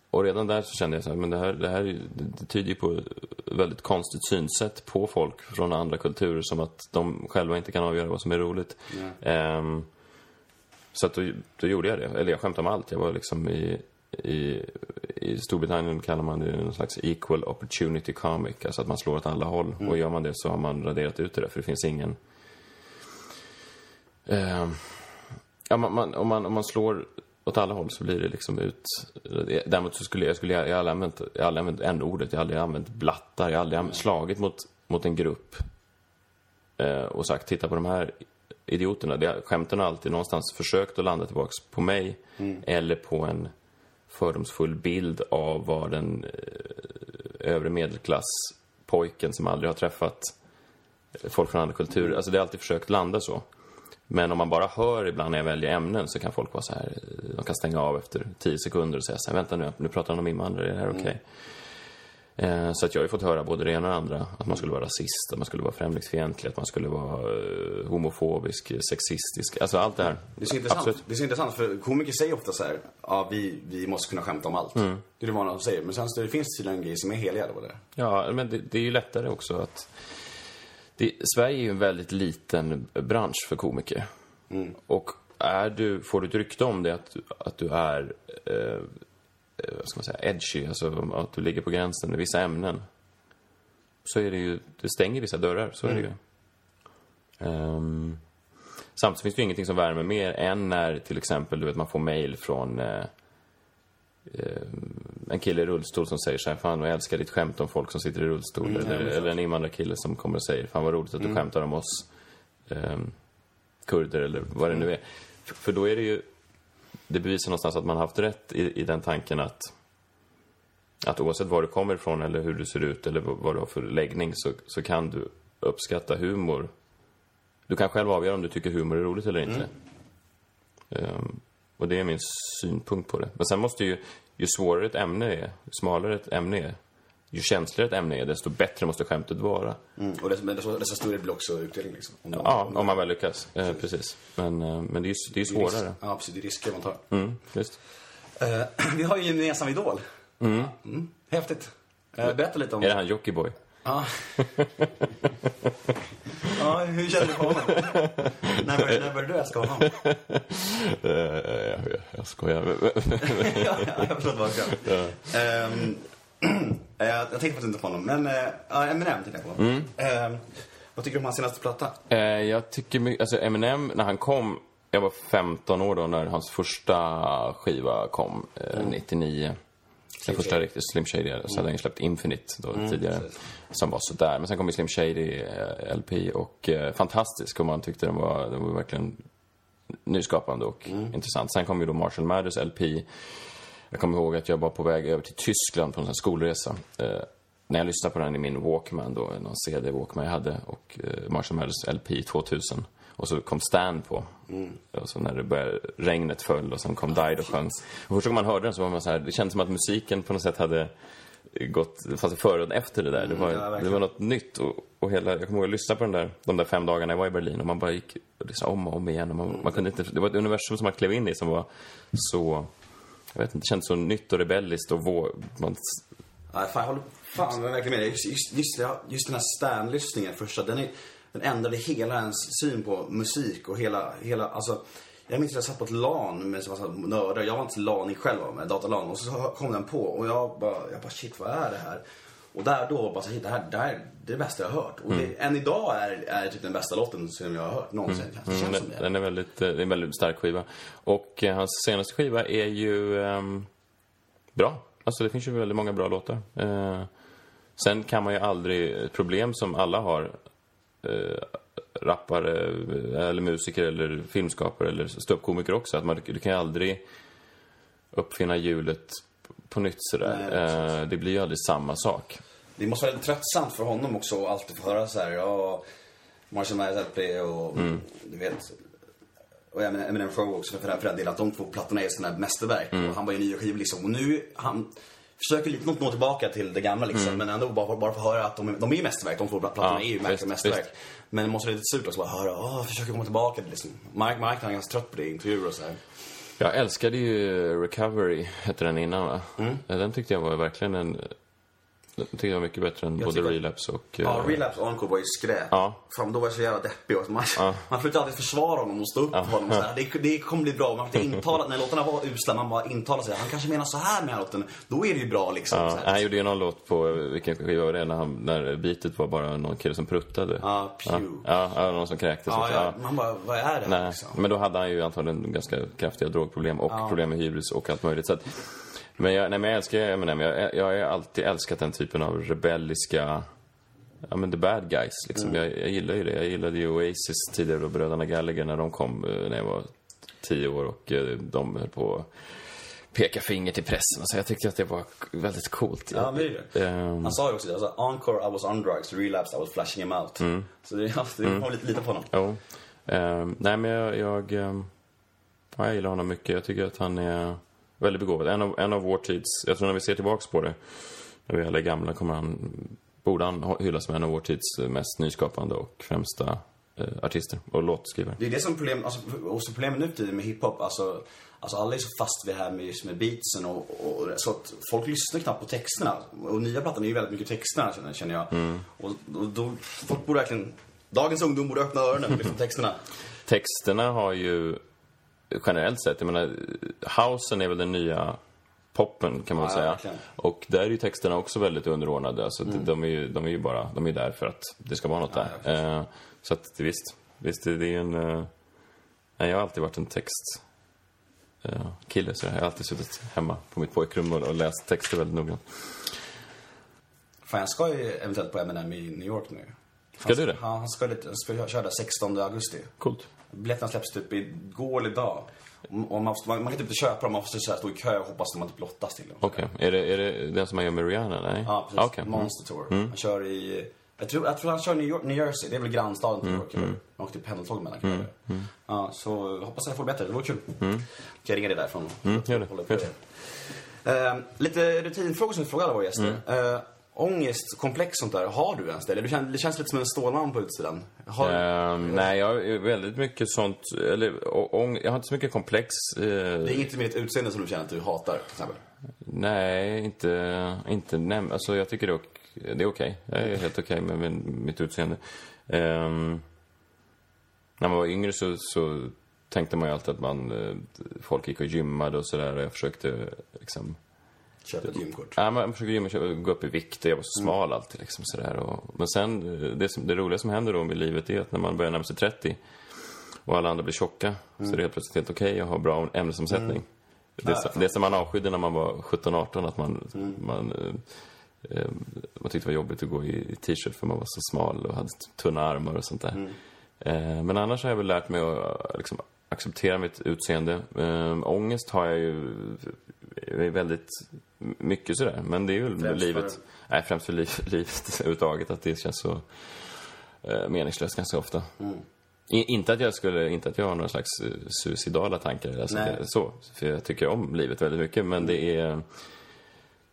Och redan där så kände jag så här, men det här, det här det, tyder ju på ett väldigt konstigt synsätt på folk från andra kulturer som att de själva inte kan avgöra vad som är roligt. Ehm, så att då, då gjorde jag det. Eller jag skämtade om allt. Jag var liksom i, i, i Storbritannien kallar man det någon slags equal opportunity comic. Alltså att man slår åt alla håll. Och gör man det så har man raderat ut det där, för det finns ingen... Ehm, Ja, man, man, om, man, om man slår åt alla håll så blir det liksom ut... Däremot så skulle jag, skulle jag, jag har aldrig använt, jag aldrig använt n-ordet, jag har aldrig använt blattar, jag har aldrig använt, slagit mot, mot en grupp eh, och sagt titta på de här idioterna. Det, skämten har alltid någonstans försökt att landa tillbaks på mig eller på en fördomsfull bild av vad den eh, övre medelklasspojken som aldrig har träffat folk från andra kulturer. Alltså det har alltid försökt landa så. Men om man bara hör ibland när jag väljer ämnen så kan folk vara så här, eh, de kan stänga av efter tio sekunder och säga så här, vänta nu, nu pratar han om invandrare, är det här okej? Eh, så att jag har fått höra både det ena och det andra. Att man skulle vara rasist, att man skulle vara främlingsfientlig, att man skulle vara eh, homofobisk, sexistisk. Alltså allt det här. Det är så intressant, Absolut. det är så intressant för komiker säger ofta så här, ja vi, vi måste kunna skämta om allt. Mm. Det är det vanliga de säger. Men sen så det finns tydligen grejer som är heliga eller vad det är. Ja, men det, det är ju lättare också att... Det, Sverige är ju en väldigt liten bransch för komiker. Och är du, får du ett rykte om det att, att du är, eh, eh, vad ska man säga, edgy, alltså att du ligger på gränsen med vissa ämnen. Så är det ju, det stänger vissa dörrar, så är det ju. Ehm, samtidigt finns det ju ingenting som värmer mer än när till exempel du vet, man får mail från eh, en kille i rullstol som säger så här, fan jag älskar ditt skämt om folk som sitter i rullstol. eller, eller en invandrarkille som kommer och säger, fan vad roligt att du skämtar om oss ehm, kurder eller vad det nu är. För, för då är det ju, det bevisar någonstans att man har haft rätt i, i den tanken att att oavsett var du kommer ifrån eller hur du ser ut eller vad du har för läggning så, så kan du uppskatta humor. Du kan själv avgöra om du tycker humor är roligt eller inte. Ehm, och det är min synpunkt på det. Men sen måste ju, ju svårare ett ämne är, ju smalare ett ämne är, ju känsligare ett ämne är, desto bättre måste skämtet vara. Mm. Och desto, desto, desto större blir också utdelning liksom. Om Ja, om man väl lyckas. Eh, precis. Men, eh, men det är ju det är ju det är risk- svårare. Ja, precis. Det är risker man tar. Mm, visst. Eh, vi har ju en gemensam idol. Mm. Häftigt. Eh, berätta lite om... Är det han Jockiboi? Ja. ja, hur känner du på honom? när, började, när började du älska honom? Jag, jag skojar. ja, jag förstår vad jag eh, Jag tänkte faktiskt inte på honom, men uh, Eminem tänkte jag på. Ehm, vad tycker du om hans senaste platta? Eh, jag tycker alltså Eminem, när han kom, jag var 15 år då när hans första skiva kom, eh, 99. Den första riktigt Slim Shady. Så hade han ju släppt Infinite då tidigare. precis. Som var sådär. Men sen kom ju Slim Shady eh, LP och eh, fantastisk. Och man tyckte den var, den var verkligen nyskapande och intressant. Sen kom ju då Marshall Mathers LP. Jag kommer ihåg att jag var på väg över till Tyskland på en skolresa. Eh, när jag lyssnade på den i min Walkman då, någon CD-Walkman jag hade. Och eh, Marshall Mathers LP 2000. Och så kom Stan på. Och så när det började, regnet föll och sen kom Died och sjöng. Och första gången man hörde den så var man så här, det kändes som att musiken på något sätt hade gått, det fanns före och efter det där. Det var, ja, det var något nytt. Och, och hela, jag kommer ihåg att lyssna på den där, de där fem dagarna jag var i Berlin och man bara gick och lyssnade om och om igen. Och man, man kunde inte, det var ett universum som man klev in i som var så, jag vet inte, det känns så nytt och rebelliskt och vå, man, Nej, fan, jag håller fan jag verkligen med dig. Just, just, just, just den här Stan-lyssningen första, den, är, den ändrade hela ens syn på musik och hela, hela alltså jag minns att jag satt på ett LAN med en massa nördar. Jag var inte LANig själv, med datalan. Och så kom den på och jag bara, jag bara shit vad är det här? Och där då så hit, det här, det här är det bästa jag har hört. Och det, än idag är, är typ den bästa låten som jag har hört någonsin. Det känns Mm, som det. den är väldigt, eh, det är en väldigt stark skiva. Och eh, hans senaste skiva är ju ehm, bra. Alltså det finns ju väldigt många bra låtar. Eh, sen kan man ju aldrig, ett problem som alla har, eh, rappare eh, eller musiker eller filmskapare eller ståuppkomiker också, att man, du kan ju aldrig uppfinna hjulet på nytt sådär. Nej, eh, det blir ju aldrig samma sak. Det måste vara tröttsamt för honom också att alltid få höra så här, ja, Marshall Mathers LP och du vet, och Eminem Eminem Show också för den, delen, att de två plattorna är sådana mästerverk. Och han var ju nya skivor liksom. Och nu, han försöker lite nå tillbaka till det gamla liksom. Men ändå bara, bara få höra att de, är- de är ju mästerverk. De två plattorna Ja, är ju verkligen mästerverk. visst. Men det måste vara lite surt också att bara höra, åh, försöker komma tillbaka till liksom. Mike, Mike han är ganska trött på det i intervjuer och så här. Jag älskade ju Recovery, hette den innan va? Mm. Den tyckte jag var verkligen en... Den tyckte jag var mycket bättre än både tycker- Relapse och... Ja, eh, Relapse och Encore var ju skräp. Ja. Fan, då var jag så jävla deppig. Och man, man försökte alltid försvara honom och stå upp för honom. Så här. Det, det kommer bli bra. Man försökte intala, när låtarna var usla, man bara intala sig. Han kanske menar så här med den här låten. Då är det ju bra liksom. Ja, han gjorde ju någon låt på, vilken skiva var det? När, han, när beatet var bara någon kille som pruttade. Ja, Pew. Ja, ja, någon som kräktes Ja, ja. Ja. Man bara, vad är det här liksom? men då hade han ju antagligen ganska kraftiga drogproblem och problem med hybris och allt möjligt. Så att, men jag, nej, men jag älskar Eminem. Jag, jag har alltid älskat den typen av rebelliska, ja men the bad guys liksom. Mm. Jag, jag gillar ju det. Jag gillade ju Oasis tidigare då, bröderna Gallagher när de kom eh, när jag var tio år och eh, de höll på peka finger till pressen. Så jag tyckte att det var väldigt coolt. Ja, det är det. Ehm, Han sa ju också det. Alltså, Encore I was on drugs, Relapse I was flashing him out. Mm. Så det, ja, det får lite lita på honom. Jo. Ehm, nej, men jag... Jag, ja, jag gillar honom mycket. Jag tycker att han är väldigt begåvad. En av, en av vår tids... Jag tror när vi ser tillbaks på det, när vi alla är gamla, kommer han... Borde han hyllas som en av vår tids mest nyskapande och främsta eh, artister och låtskrivare. Det är det som är problem, alltså, och så problemet nu för tiden med hiphop. Alltså, alltså alla är så fast vid det här med, just med beatsen och, och, så att folk lyssnar knappt på texterna. Och nya plattan är ju väldigt mycket texterna känner, jag. Mm. Och, och då, folk borde verkligen, dagens ungdom borde öppna öronen lyssna på texterna. Texterna har ju generellt sett, jag menar, housen är väl den nya poppen kan man Ja, säga. verkligen. Och där är ju texterna också väldigt underordnade. Alltså, de, är ju, de är ju bara, de är där för att det ska vara något Ja, där. Eh, så att visst, visst det, är ju en... Eh, jag har alltid varit en text eh, kille, så jag har alltid suttit hemma på mitt pojkrum och, och läst texter väldigt noggrant. Fan, jag ska ju eventuellt på M&M i New York nu. Ska Han- du det? Ja, han ska, lite, han ska köra där 16 augusti. Coolt. Biljetterna släpps typ igår eller idag. Man, måste- man, man kan typ inte köpa dem, man måste stå i kö och hoppas att man typ lottas till dem. Okej. Är, det, är det den som man gör med Rihanna? Nej? Ja, precis. Ah, okej. Mm. Monster Tour. Han kör i... Jag tror, jag tror han kör New, York, New Jersey. Det är väl grannstaden till New York. Mm. Han åkte pendeltåg mellan mm. Ja, så hoppas att jag får bättre. Det vore kul. Kan jag ringa dig därifrån? Mm, gör det. Gör det. Eh, lite rutinfrågor som vi frågar alla våra gäster. Mm. Eh, ångest, komplex sånt där. Har du ens det? Eller känns, det känns lite som en stålman på utsidan. Har, Ehm, nej, jag har väldigt mycket sånt, eller ång, jag har inte så mycket komplex. eh, Det är inget med ditt utseende som du känner att du hatar, till exempel? nej, inte, inte nej, alltså jag tycker det är, det är okej. Jag är helt okej med min, mitt utseende. Ehm, när man var yngre så, så tänkte man ju alltid att man, eh, folk gick och gymmade och sådär och jag försökte liksom Köp ett gymkort. Ja, man försöker gymma, köpa- gå upp i vikt och jag var så smal alltid. Liksom, sådär. Och, men sen, eh, det, som, det roliga som händer då med livet är att när man börjar närma sig 30 och alla andra blir tjocka så är det helt plötsligt helt okej att ha bra ämnesomsättning. Det, som- det som man avskydde när man var 17-18, att man, man, eh, eh, man tyckte det var jobbigt att gå i, i t-shirt för man var så smal och hade tunna armar och sånt där. Eh, men annars har jag väl lärt mig att eh, liksom, acceptera mitt utseende. Eh, ångest har jag ju är väldigt mycket sådär, men det är ju Främst livet. för- Nej, främst för liv, livet överhuvudtaget, att det känns så eh, meningslöst ganska ofta. I, inte att jag skulle, inte att jag har några slags eh, suicidala tankar, alltså så. För jag tycker om livet väldigt mycket, men det är...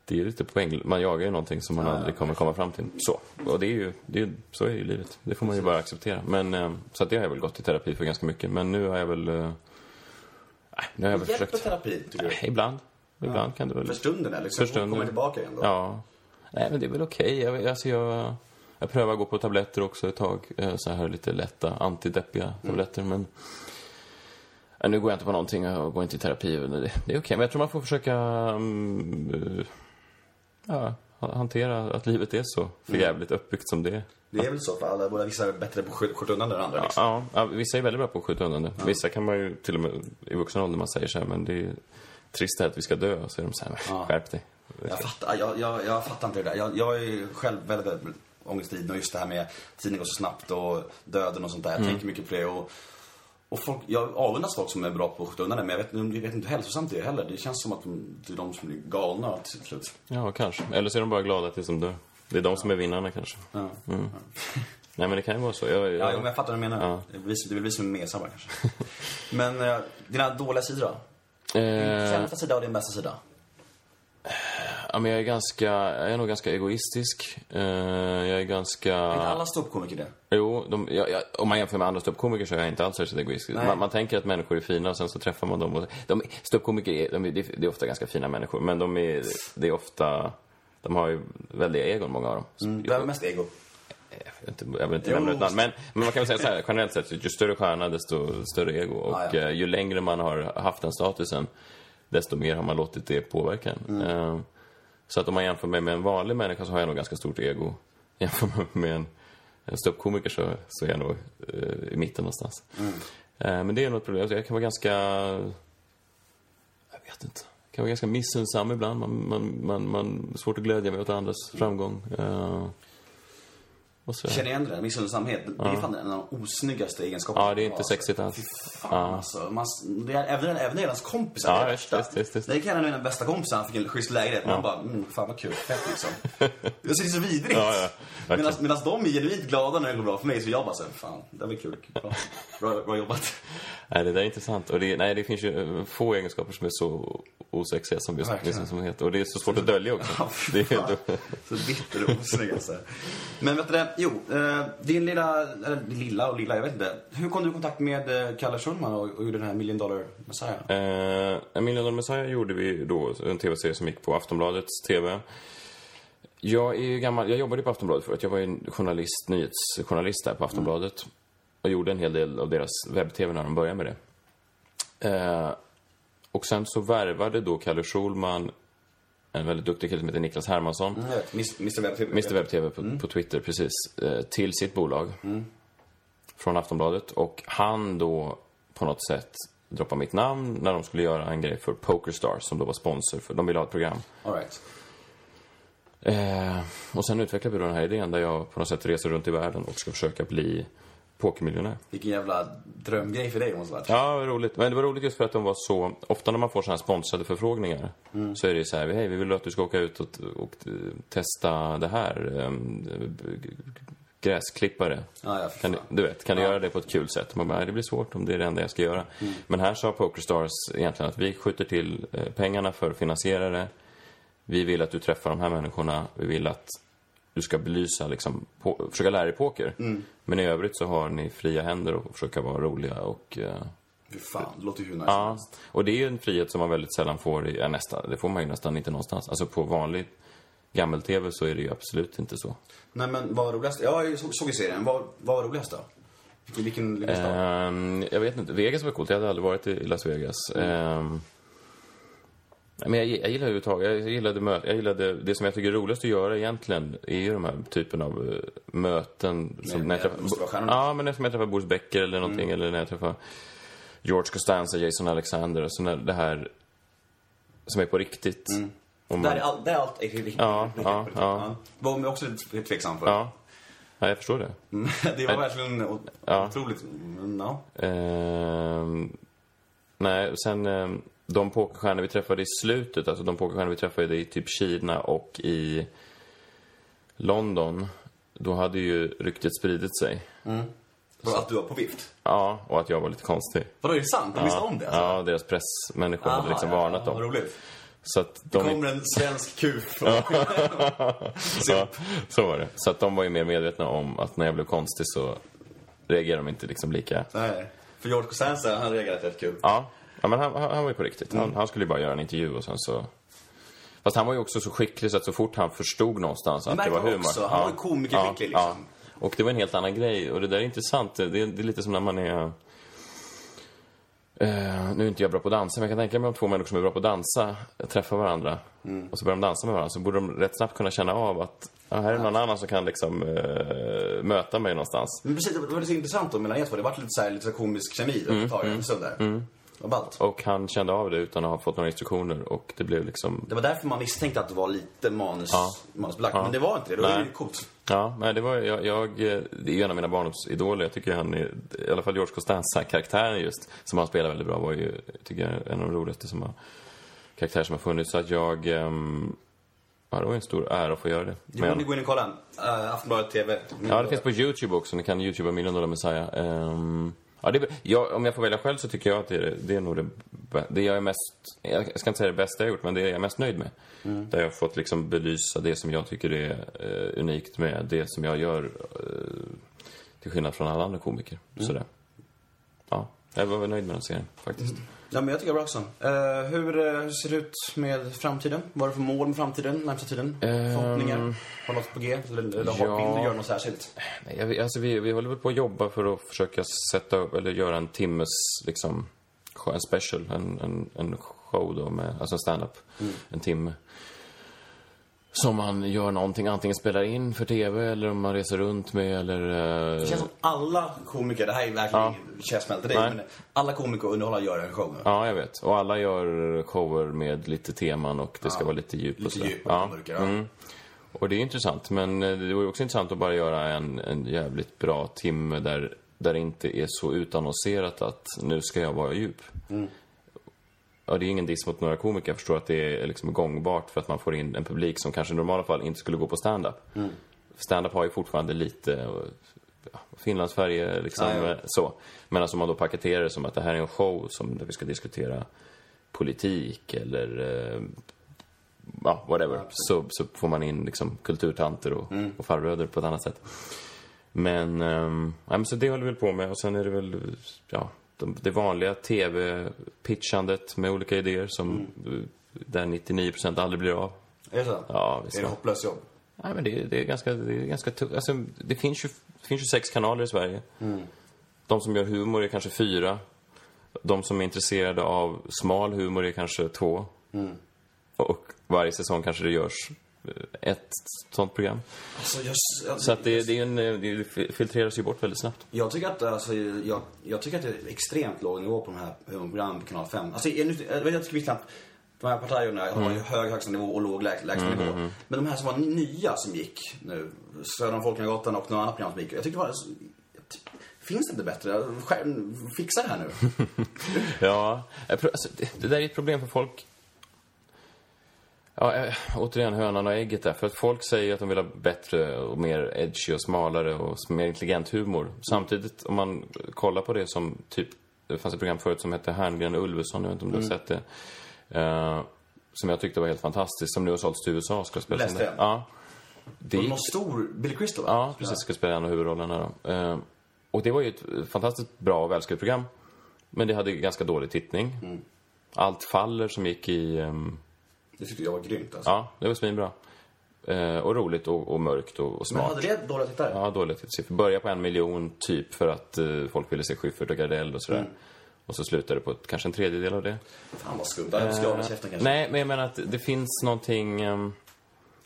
Det är lite poäng, man jagar ju någonting som man aldrig kommer komma fram till. Så. Och det är ju, det är, så är ju livet. Det får man ju bara acceptera. Men, eh, så att det har jag väl gått i terapi för ganska mycket. Men nu har jag väl... Nej, nu har jag väl försökt... terapi, tycker du? Ibland. Ibland kan det väl... För stunden, eller? Liksom, För stunden. Kommer tillbaka igen då? Ja. Nej, men det är väl okej. Jag, alltså jag, jag prövar att gå på tabletter också ett tag. eh, Så här lite lätta, antideppiga tabletter. Men ja, nu går jag inte på någonting och går inte i terapi. Det, det är okej, men jag tror man får försöka mm, eh, ja, ha- hantera att livet är så förjävligt uppbyggt som det är. Det är väl så för alla, båda vissa är bättre på att skjuta undan den andra liksom. Ja, ja, vissa är väldigt bra på att skjuta undan det. Vissa kan man ju till och med i vuxen ålder man säger så här, men det är trist att vi ska dö. Så är de så här, Ja. skärp dig. Jag fattar, jag, jag, jag fattar inte det där. Jag, jag är själv väldigt, väldigt ångestdriven och just det här med tiden går så snabbt och döden och sånt där. Jag Mm. tänker mycket på det och, och folk, jag avundas folk som är bra på att skjuta undan det, men jag vet, jag vet inte hur hälsosamt det är heller. Det känns som att de, det är de som blir galna till slut. Ja, kanske. Eller så är de bara glada tills de dör. Det är de som är vinnarna kanske. Ja. Nej, men det kan ju vara så. Jag, jag, Ja, jag fattar vad du menar. Ja. Det är är väl vi som är mesar bara kanske. men eh, dina dåliga sidor då? Din sämsta sida och din bästa sida? ja, men jag är ganska, jag är nog ganska egoistisk. Eh, jag är ganska... Är inte alla ståuppkomiker det? Jo, de, jag, jag, om man jämför med andra ståuppkomiker så är jag inte alls särskilt egoistisk. Man, man tänker att människor är fina och sen så träffar man dem och... De, ståuppkomiker är, de, är- det är ofta ganska fina människor, men de är, det är ofta... De har ju väldiga egon, många av dem. Mm, Vem har mest ego? Jag vill inte, jag vill inte Jo. nämna ett namn. Men, men man kan väl säga så här, generellt sett, ju större stjärna desto större ego. Och Ah, ja. eh, ju längre man har haft den statusen, desto mer har man låtit det påverka en. Mm. Eh, Så att om man jämför mig med en vanlig människa så har jag nog ganska stort ego. Jämför man med en, en ståuppkomiker så, så är jag nog eh, i mitten någonstans. Mm. Eh, men det är nog ett problem. Jag kan vara ganska... Jag vet inte. Jag kan vara ganska missunnsam ibland. Man, man, man, man svårt att glädja mig åt andras framgång. Eh. Känner igen det där, missunnsamhet. Det är fan en av de osnyggaste egenskaperna. Ja, det är inte sexigt alls. Fy fan Ja. alltså. Man, det är, även, även ens kompisar Ja, det visst, visst, visst, visst. Det kan en av mina bästa kompisar, han fick en schysst lägenhet. Man bara, mm, fan vad kul, fett liksom. Det är så vidrigt. Ja, ja, verkligen. Medan de är genuint glada när det går bra för mig, så jag bara så fan, det var kul. Bra, bra, bra jobbat. Nej, det där är intressant. Och det, nej, det finns ju eh, få egenskaper som är så osexiga som just missunnsamhet. Och det är så svårt att dölja också. Ja, det är helt... Så bitter och osnygg alltså. Men vet du det, jo, eh, din lilla, eller lilla och lilla, jag vet inte. Hur kom du i kontakt med eh, Kalle Schulman och, och gjorde den här Million Dollar Messiah? Eh, Million Dollar Messiah gjorde vi då, en tv-serie som gick på Aftonbladets tv. Jag är gammal, jag jobbade på Aftonbladet förut. Jag var ju en journalist, nyhetsjournalist där på Aftonbladet. Och gjorde en hel del av deras webb-tv när de började med det. Eh, och sen så värvade då Kalle Schulman en väldigt duktig kille som heter Niklas Hermansson. Miss- Mr Webb TV. Mr Webb-TV på, på Twitter, precis. Eh, till sitt bolag. Från Aftonbladet. Och han då på något sätt droppade mitt namn när de skulle göra en grej för Pokerstars som då var sponsor för, de ville ha ett program. All right. Eh, och sen utvecklade vi då den här idén där jag på något sätt reser runt i världen och ska försöka bli pokermiljonär. Vilken jävla drömgrej för dig måste varit. Ja, det var roligt. Men det var roligt just för att de var så... Ofta när man får sådana här sponsrade förfrågningar så är det så här, hej, vi vill att du ska åka ut och, och testa det här. ehm, gräsklippare. Ja, ja, kan du, du vet, kan du göra det på ett kul sätt? Man bara, "Nej, det blir svårt om det är det enda jag ska göra. Men här sa Pokerstars egentligen att vi skjuter till eh, pengarna för att finansiera det. Vi vill att du träffar de här människorna. Vi vill att du ska belysa, liksom, på, försöka lära dig poker. Men i övrigt så har ni fria händer och försöka vara roliga och... eh, Fy fan, det låter ju hur nice Ja, och det är en frihet som man väldigt sällan får i, ja, nästan, det får man ju nästan inte någonstans. Alltså på vanlig gammel-tv så är det ju absolut inte så. Nej men vad var roligast? Ja, jag såg, ju serien. Vad, vad var roligast då? Vilken, vilken, vilken stad? Ehm, jag vet inte, Vegas var coolt, jag hade aldrig varit i Las Vegas. Ehm, men jag, jag gillar överhuvudtaget, jag gillade, mö, jag gillade, det som jag tycker är roligast att göra egentligen är ju de här typen av eh, möten. Som när jag träffar, ja, men när jag träffar Boris Becker eller någonting, eller när jag träffar George Costanza, Jason Alexander, och så när det här som är på riktigt. Om man- Där är, all, där är allt är riktigt. Ja, ja, ja. Var man också lite tveksam för. Ja. ja, jag förstår det. Mm, det var verkligen Ja. otroligt. Mm, Ja. Ehm, nej, sen ehm, de pokerstjärnor vi träffade i slutet, alltså de pokerstjärnor vi träffade i typ Kina och i London, då hade ju ryktet spridit sig. Var att du var på vift? Ja, och att jag var lite konstig. Vadå, är det sant? De visste om det? Alltså? Ja, deras pressmänniskor hade Aha, liksom ja, varnat ja, Vad dem. roligt. Så att Det de... kommer en svensk kuf. Ja, så var det. Så att de var ju mer medvetna om att när jag blev konstig så reagerade de inte liksom lika... Nej. För George Costanza, han reagerade rätt kul. Ja, ja men han, han han var ju på riktigt. Mm. Han, han skulle ju bara göra en intervju och sen så... Fast han var ju också så skicklig så att så fort han förstod någonstans att det var humor. också. Han var ju komikerskicklig, liksom. Ja. Och det var en helt annan grej. Och det där är intressant. Det är, det är lite som när man är... Eh, nu är inte jag bra på att dansa, men jag kan tänka mig om två människor som är bra på att dansa träffar varandra Mm. och så börjar de dansa med varandra så borde de rätt snabbt kunna känna av att ja, här är någon annan som kan liksom eh, möta mig någonstans. Men precis, det var så intressant då mellan er två. Det var lite så här, lite så komisk kemi Mm, ett tag, stund där. Vad ballt. Och han kände av det utan att ha fått några instruktioner och det blev liksom... Det var därför man misstänkte att det var lite manus, Ja. manusbelagt. Ja. Men det var inte det. Det var ju coolt. Ja, nej, det var jag, jag... Det är ju en av mina barndomsidoler. Jag tycker han är... I alla fall George Costanza, karaktären just, som han spelar väldigt bra, var ju, tycker jag, en av de roligaste som har, karaktärer som har funnits. Så att jag... ehm, ja, det var en stor ära att få göra det. Det borde ni gå in och kolla. Uh, Aftonbladet TV. Ja, det finns på YouTube också. Ni kan YouTubea Million Dollar Messiah. Ehm, ja, det, ja, om jag får välja själv så tycker jag att det är, det är nog det, det jag är mest... Jag ska inte säga det bästa jag gjort, men det är jag mest nöjd med. Där jag har fått liksom belysa det som jag tycker är eh, unikt med det som jag gör. eh, till skillnad från alla andra komiker. Sådär. Ja, jag var väl nöjd med den serien faktiskt. Ja, men jag tycker bra också. Eh, hur, eh, hur ser det ut med framtiden? Vad är det för mål med framtiden, närmsta tiden? Förhoppningar? Har något på G? Eller, eller har- ja. du göra något särskilt? Nej, vet- alltså vi, vi håller väl på att jobba för att försöka sätta upp, eller göra en timmes, liksom, en special, en, en, en show då med, alltså en stand-up, en timme. Som man gör någonting, antingen spelar in för TV eller om man reser runt med eller... Det eh, känns som alla komiker, det här är verkligen Ja. inget käftsmäll till dig, men alla komiker och underhållare gör en show nu. Ja, jag vet. Och alla gör shower med lite teman och det ska vara lite djup och Lite sådär. djup och mörkare, ja. Mm. Och det är intressant, men eh, det vore också intressant att bara göra en, en jävligt bra timme där, där det inte är så utannonserat att nu ska jag vara djup. Mm. Ja, det är ingen diss mot några komiker. Jag förstår att det är liksom gångbart för att man får in en publik som kanske i normala fall inte skulle gå på stand-up. Mm. Stand-up har ju fortfarande lite eh, ja, Finland-Sverige, liksom Ja, ja. eh, så. Men alltså om man då paketerar det som att det här är en show som, där vi ska diskutera politik eller eh, ja, whatever. Så, så får man in liksom kulturtanter och, Mm. och farbröder på ett annat sätt. Men, ja, men så det håller vi väl på med och sen är det väl, ja, de, det vanliga tv-pitchandet med olika idéer som Mm. där 99% aldrig blir av. Är det så? Ja, visst. Är det hopplöst jobb? Nej, men det, det är ganska, det är ganska tufft. Alltså, det finns ju, det finns ju sex kanaler i Sverige. De som gör humor är kanske fyra. De som är intresserade av smal humor är kanske två. Och varje säsong kanske det görs ett sånt program. Alltså, jag, jag, Så att det, det, en, det filtreras ju bort väldigt snabbt. jag, tycker att, alltså, jag, jag tycker att det är extremt låg nivå på de här humorprogrammen på kanal 5. Alltså, jag, jag, jag tycker visst att de här partierna har Mm. ju hög högsta nivå och låg lägsta lägsta nivå. Men de här som var nya som gick nu, Söder om Folkungagatan och några andra program som gick. Jag tyckte det var... Finns det inte bättre? Fixa det här nu. Ja, alltså, det, det där är ett problem för folk. Ja, eh, återigen hönan och ägget där. För att folk säger att de vill ha bättre och mer edgy och smalare och mer intelligent humor. Samtidigt, om man kollar på det som typ, det fanns ett program förut som hette Herngren och Ulveson, jag vet inte om du har sett det. Eh, som jag tyckte var helt fantastiskt, som nu har sålts till USA, ska spela Läste jag. Ja. Det Och gick- någon stor Billy Crystal? Ja, precis. Ska spela en av huvudrollerna då. Eh, och det var ju ett fantastiskt bra och välskrivet program. Men det hade ganska dålig tittning. Mm. Allt faller som gick i... ehm, Det tyckte jag var grymt alltså. ja, det var svinbra. Eh, och roligt och, och mörkt och, och Men smart. hade det dåliga tittare? Ja, dåliga tittsiffror. Börja på en miljon typ för att eh, folk ville se Schyffert och Gardell och sådär. Mm. Och så slutade det på ett, kanske en tredjedel av det. Fan vad skumt. Jag ska av käften kanske. Nej, men jag menar att det finns någonting... ehm,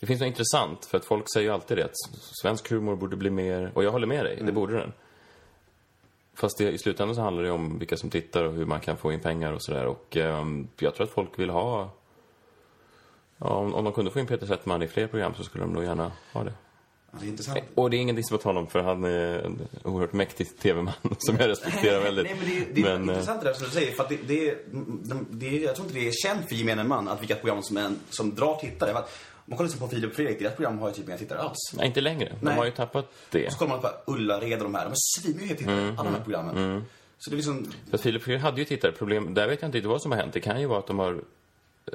det finns något intressant, för att folk säger ju alltid det att svensk humor borde bli mer... Och jag håller med dig, det borde den. Fast det, i slutändan så handlar det om vilka som tittar och hur man kan få in pengar och sådär. Och ehm, jag tror att folk vill ha Ja, om, om de kunde få in Peter Settman i fler program så skulle de nog gärna ha det. Det är intressant. Och det är ingen diss mot honom för han är en oerhört mäktig tv-man som jag respekterar väldigt. Nej, men det är, det är Men, eh, intressant det där som du säger. För att det, det, är, de- det är, jag tror inte det är känt för gemene man att vilka program som, är, som drar tittare. Man kollar liksom på Filip och Fredrik, deras program har ju typ inga tittare alls. Nej, inte längre. De Nej. har ju tappat det. Och så kollar man på Ullared och de här, de har svinmycket tittare, Mm, alla de här programmen. Så det är liksom, För Filip Fredrik hade ju tittare. Problem, där vet jag inte riktigt vad som har hänt. Det kan ju vara att de har, eh,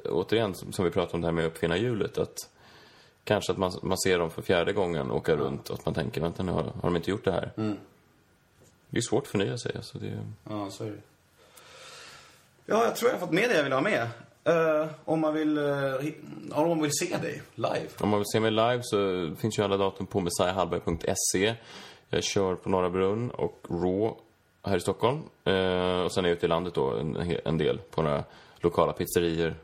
återigen, som vi pratade om det här med att uppfinna hjulet, att kanske att man, man ser dem för fjärde gången åka runt och att man tänker, vänta nu, har, har de inte gjort det här? Mm. Det är svårt att förnya sig. Alltså det, ja så är det. Ja, jag tror jag har fått med det jag vill ha med. Eh, om man vill, uh, om man vill se dig live. Om man vill se mig live så finns ju alla datum på messiahallberg.se. Jag kör på Norra Brunn och Raw här i Stockholm. Eh, och sen är jag ute i landet då en, en del på några lokala pizzerior.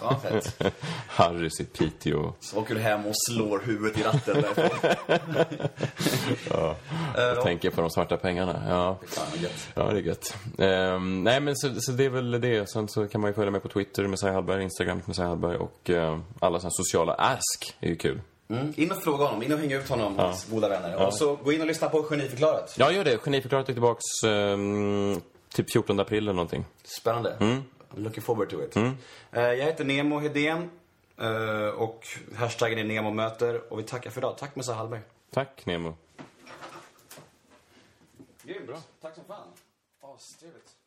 Ja, fett. Harrys i Piteå. Så åker du hem och slår huvudet i ratten därifrån. Jag tänker på de svarta pengarna. Ja, Fan, vad gött. ja det är gött. Ehm, nej, men så, så det är väl det. Sen så kan man ju följa mig på Twitter, Messiah Hallberg, Instagram, Messiah Hallberg och eh, alla sådana sociala ask är ju kul. Mm. In och fråga honom, in och hänga ut honom, hans goda vänner. Och så gå in och lyssna på Geniförklarat. Ja, gör det. Geniförklarat är tillbaks ehm, typ 14 april eller någonting. Spännande. Mm. Looking forward to it. Eh, jag heter Nemo Hedén eh, och hashtaggen är Nemo möter och vi tackar för idag. Tack Messa Hallberg. Tack, Nemo. Grymt. Bra. Tack som fan. Astrevligt.